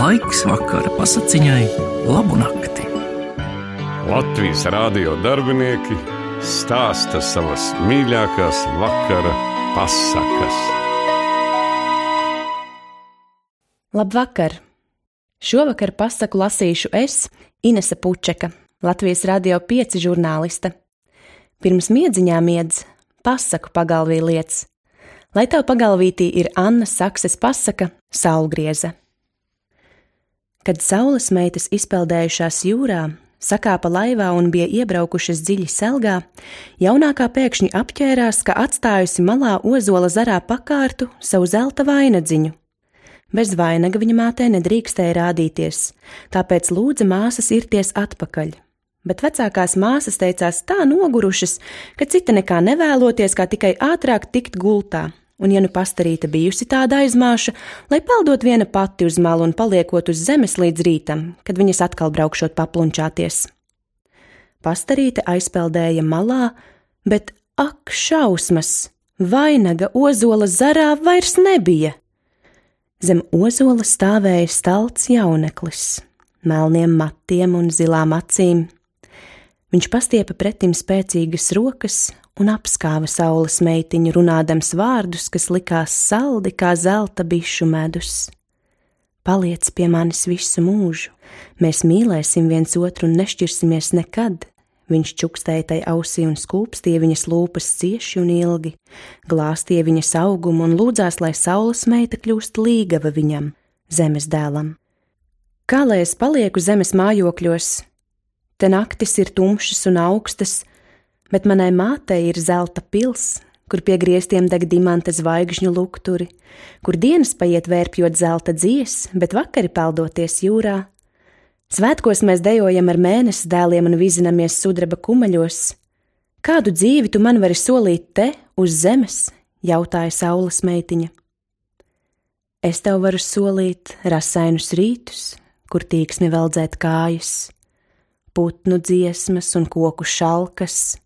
Laiks vakara pasakiņai, labu nakti. Latvijas rādio darbinieki stāsta savas mīļākās vakara pasakas. Labvakar! Šovakar pasaku lasīšu es, Inese Pučeka, Latvijas radio pieci žurnāliste. Pirms miedziņām iedz pasaku pagalvī lietas. Lai tev pagalvītī ir Anna Sakses pasaka Saulgrieze. Kad saules meitas izpeldējušās jūrā, sakāpa laivā un bija iebraukušas dziļi selgā, jaunākā pēkšņi apķērās, ka atstājusi malā ozola zarā pakārtu savu zelta vainadziņu. Bez vainaga viņa mātei nedrīkstēja rādīties, tāpēc lūdza māsas irties atpakaļ. Bet vecākās māsas teicās tā nogurušas, ka cita nekā nevēloties, kā tikai ātrāk tikt gultā, un ja nu pastarīta bijusi tāda aizmāša, lai peldot viena pati uz malu un paliekot uz zemes līdz rītam, kad viņas atkal braukšot paplunčāties. Pastarīte aizpeldēja malā, bet ak, šausmas! Vainaga ozola zarā vairs nebija! Zem ozola stāvēja stalts jauneklis, melniem matiem un zilām acīm. Viņš pastiepa pretim spēcīgas rokas un apskāva saules meitiņu, runādams vārdus, kas likās saldi kā zelta bišu medus. Paliec pie manis visu mūžu, mēs mīlēsim viens otru un nešķirsimies nekad, Viņš čukstēja tai ausī un skūpstīja viņas lūpas cieši un ilgi, glāstīja viņas augumu un lūdzās, lai saules meita kļūst līgava viņam, zemes dēlam. Kā lai es palieku zemes mājokļos? Te naktis ir tumšas un augstas, bet manai mātei ir zelta pils, kur pie griestiem deg dimanta zvaigžņu lukturi, kur dienas paiet vērpjot zelta dzies, bet vakari peldoties jūrā, Svētkos mēs dejojam ar mēnesi dēliem un vizinamies sudraba kumaļos. Kādu dzīvi tu man vari solīt te, uz zemes? jautāja saules meitiņa. Es tev varu solīt rasainus rītus, kur tīksni veldzēt kājas, putnu dziesmas un koku šalkas.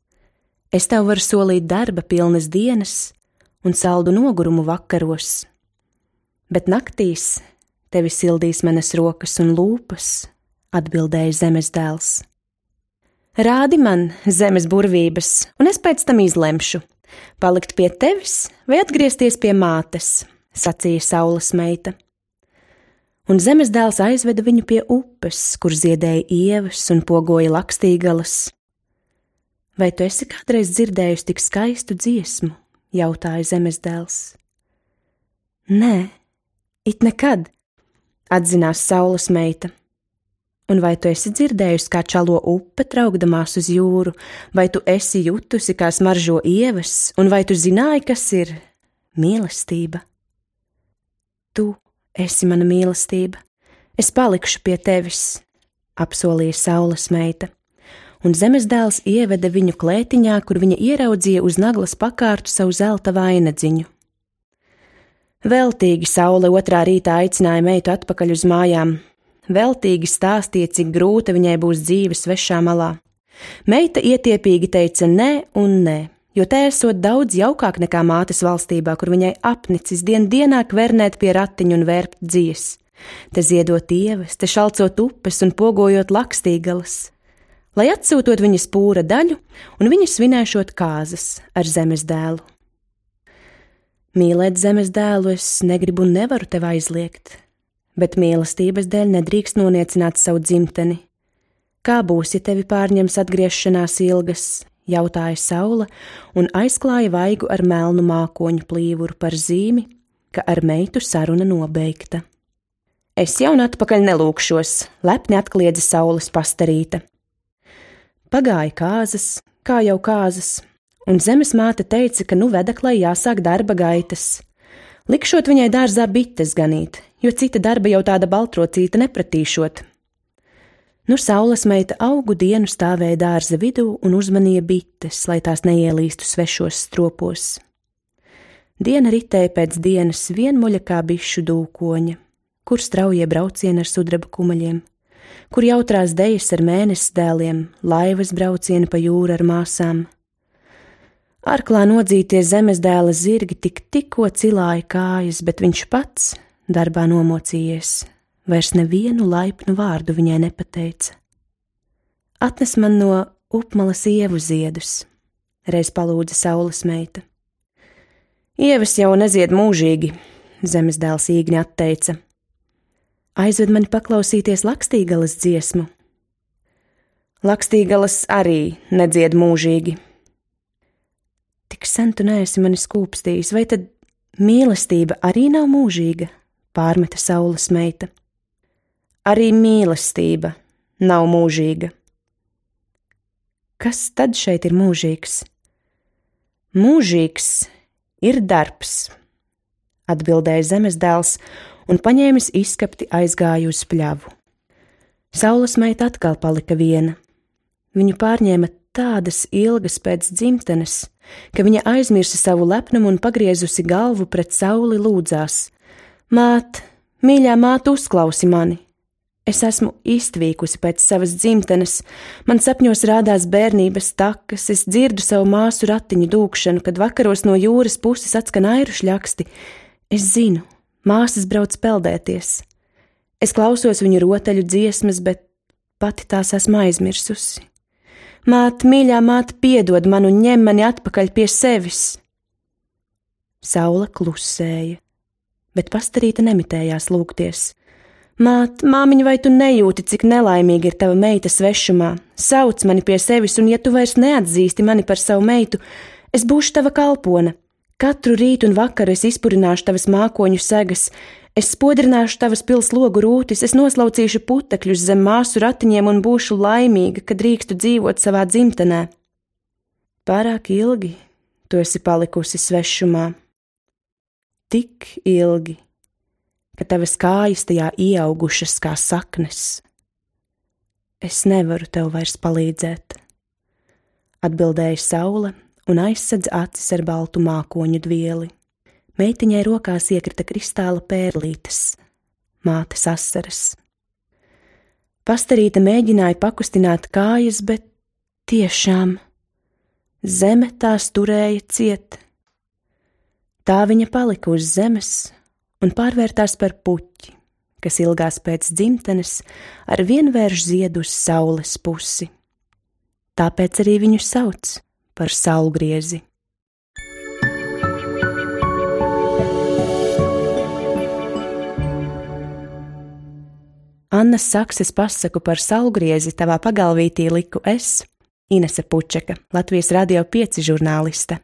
Es tev varu solīt darba pilnas dienas un saldu nogurumu vakaros, bet naktīs tevi sildīs manas rokas un lūpas atbildēja zemes dēls. Rādi man zemes burvības, un es pēc tam izlemšu, palikt pie tevis vai atgriezties pie mātes, sacīja saules meita. Un zemes dēls aizveda viņu pie upes, kur ziedēja ievas un pogoja lakstīgalas. Vai tu esi kādreiz dzirdējusi tik skaistu dziesmu? jautāja zemes dēls. Nē, it nekad, atzinās saules meita. Un vai tu esi dzirdējusi, kā čalo upe traukdamās uz jūru, vai tu esi jutusi, kā smaržo ievas, un vai tu zināji, kas ir mīlestība? Tu esi mana mīlestība, es palikšu pie tevis, apsolīja saules meita, un zemes dēls ieveda viņu klētiņā, kur viņa ieraudzīja uz naglas pakārtu savu zelta vainadziņu. Veltīgi saule otrā rītā aicināja meitu atpakaļ uz mājām, veltīgi stāstīja, cik grūta viņai būs dzīve svešā malā. Meita ietiepīgi teica nē un nē, jo te esot daudz jaukāk nekā mātes valstībā, kur viņai apnicis dien dienā kvernēt pie ratiņu un vērpt dzies. Te ziedot ievas, te šalcot upes un pogojot lakstīgalas, lai atsūtot viņas pūra daļu un viņa svinēšot kāzas ar zemes dēlu. Mīlēt zemes dēlu es negribu un nevaru tev aizliegt, bet mīlestības dēļ nedrīkst noniecināt savu dzimteni. Kā būs, ja tevi pārņems atgriešanās ilgas? jautāja saule un aizklāja vaigu ar melnu mākoņu plīvuru par zīmi, ka ar meitu saruna nobeigta. Es jau atpakaļ nelūkšos, lepni atkliedza saules pastarīte. Pagāja kāzas, kā jau kāzas, un zemes māte teica, ka nu vedaklai jāsāk darba gaitas. Likšot viņai dārzā bites ganīt, jo cita darba jau tāda baltrocīta nepratīšot. Nu saules meita augu dienu stāvēja dārza vidū un uzmanīja bites, lai tās neielīstu svešos stropos. Diena ritēja pēc dienas vienmuļa kā bišu dūkoņa, kur straujie braucieni ar sudraba kumaļiem, kur jautrās dejas ar mēnesi dēliem, laivas braucieni pa jūru ar māsām. Arklā nodzītie zemes dēla zirgi tik tikko cilāja kājas, bet viņš pats darbā nomocījies, vairs nevienu laipnu vārdu viņai nepateica. Atnes man no upmalas ievu ziedus, reiz palūdza saules meita. Ievas jau nezied mūžīgi, zemes dēls īgni atteica. Aizved mani paklausīties lakstīgalas dziesmu. Lakstīgalas arī nedzied mūžīgi. Tik sen tu neesi mani skūpstījis, vai tad mīlestība arī nav mūžīga? pārmeta saules meita. Arī mīlestība nav mūžīga. Kas tad šeit ir mūžīgs? Mūžīgs ir darbs, atbildēja zemes dēls un paņēmis izskapti aizgāja uz pļavu. Saules meita atkal palika viena. Viņu pārņēma tādas ilgas pēc dzimtenes, ka viņa aizmirsa savu lepnumu un pagriezusi galvu pret sauli lūdzās: Māt, mīļā māt, uzklausi mani! Es esmu iztvīkusi pēc savas dzimtenes, man sapņos rādās bērnības takas, es dzirdu savu māsu ratiņu dūkšanu, kad vakaros no jūras puses atskan airu šļaksti. Es zinu, māsas brauc peldēties. Es klausos viņu rotaļu dziesmas, bet pati tās esmu aizmirsusi. Māt, mīļā māte, piedod man un ņem mani atpakaļ pie sevis. Saula klusēja, bet pastarīta nemitējās lūgties. Māt, māmiņa, vai tu nejūti, cik nelaimīga ir tava meita svešumā? Sauc mani pie sevis, un ja tu vairs neatzīsti mani par savu meitu, es būšu tava kalpone. Katru rītu un vakaru es izpurināšu tavas mākoņu segas, es spodrināšu tavas pils logu rūtis, es noslaucīšu putekļus zem māsu ratiņiem un būšu laimīga, kad drīkstu dzīvot savā dzimtenē. Pārāk ilgi tu esi palikusi svešumā. Tik ilgi ka tavas kājas tajā ieaugušas kā saknes. Es nevaru tev vairs palīdzēt, atbildēja saule un aizsedz acis ar baltu mākoņu dvieli. Meitiņai rokās iekrita kristāla pērlītes, mātes asaras. Pastarīte mēģināja pakustināt kājas, bet tiešām zeme tās turēja ciet. Tā viņa palika uz zemes un pārvērtās par puķi, kas ilgās pēc dzimtenes, ar vienvērš ziedu uz saules pusi. Tāpēc arī viņu sauc par saulgriezi. Annas Sakses pasaku par saulgriezi tavā pagalvītī liku es, Inese Pučeka, Latvijas Radio 5 žurnāliste.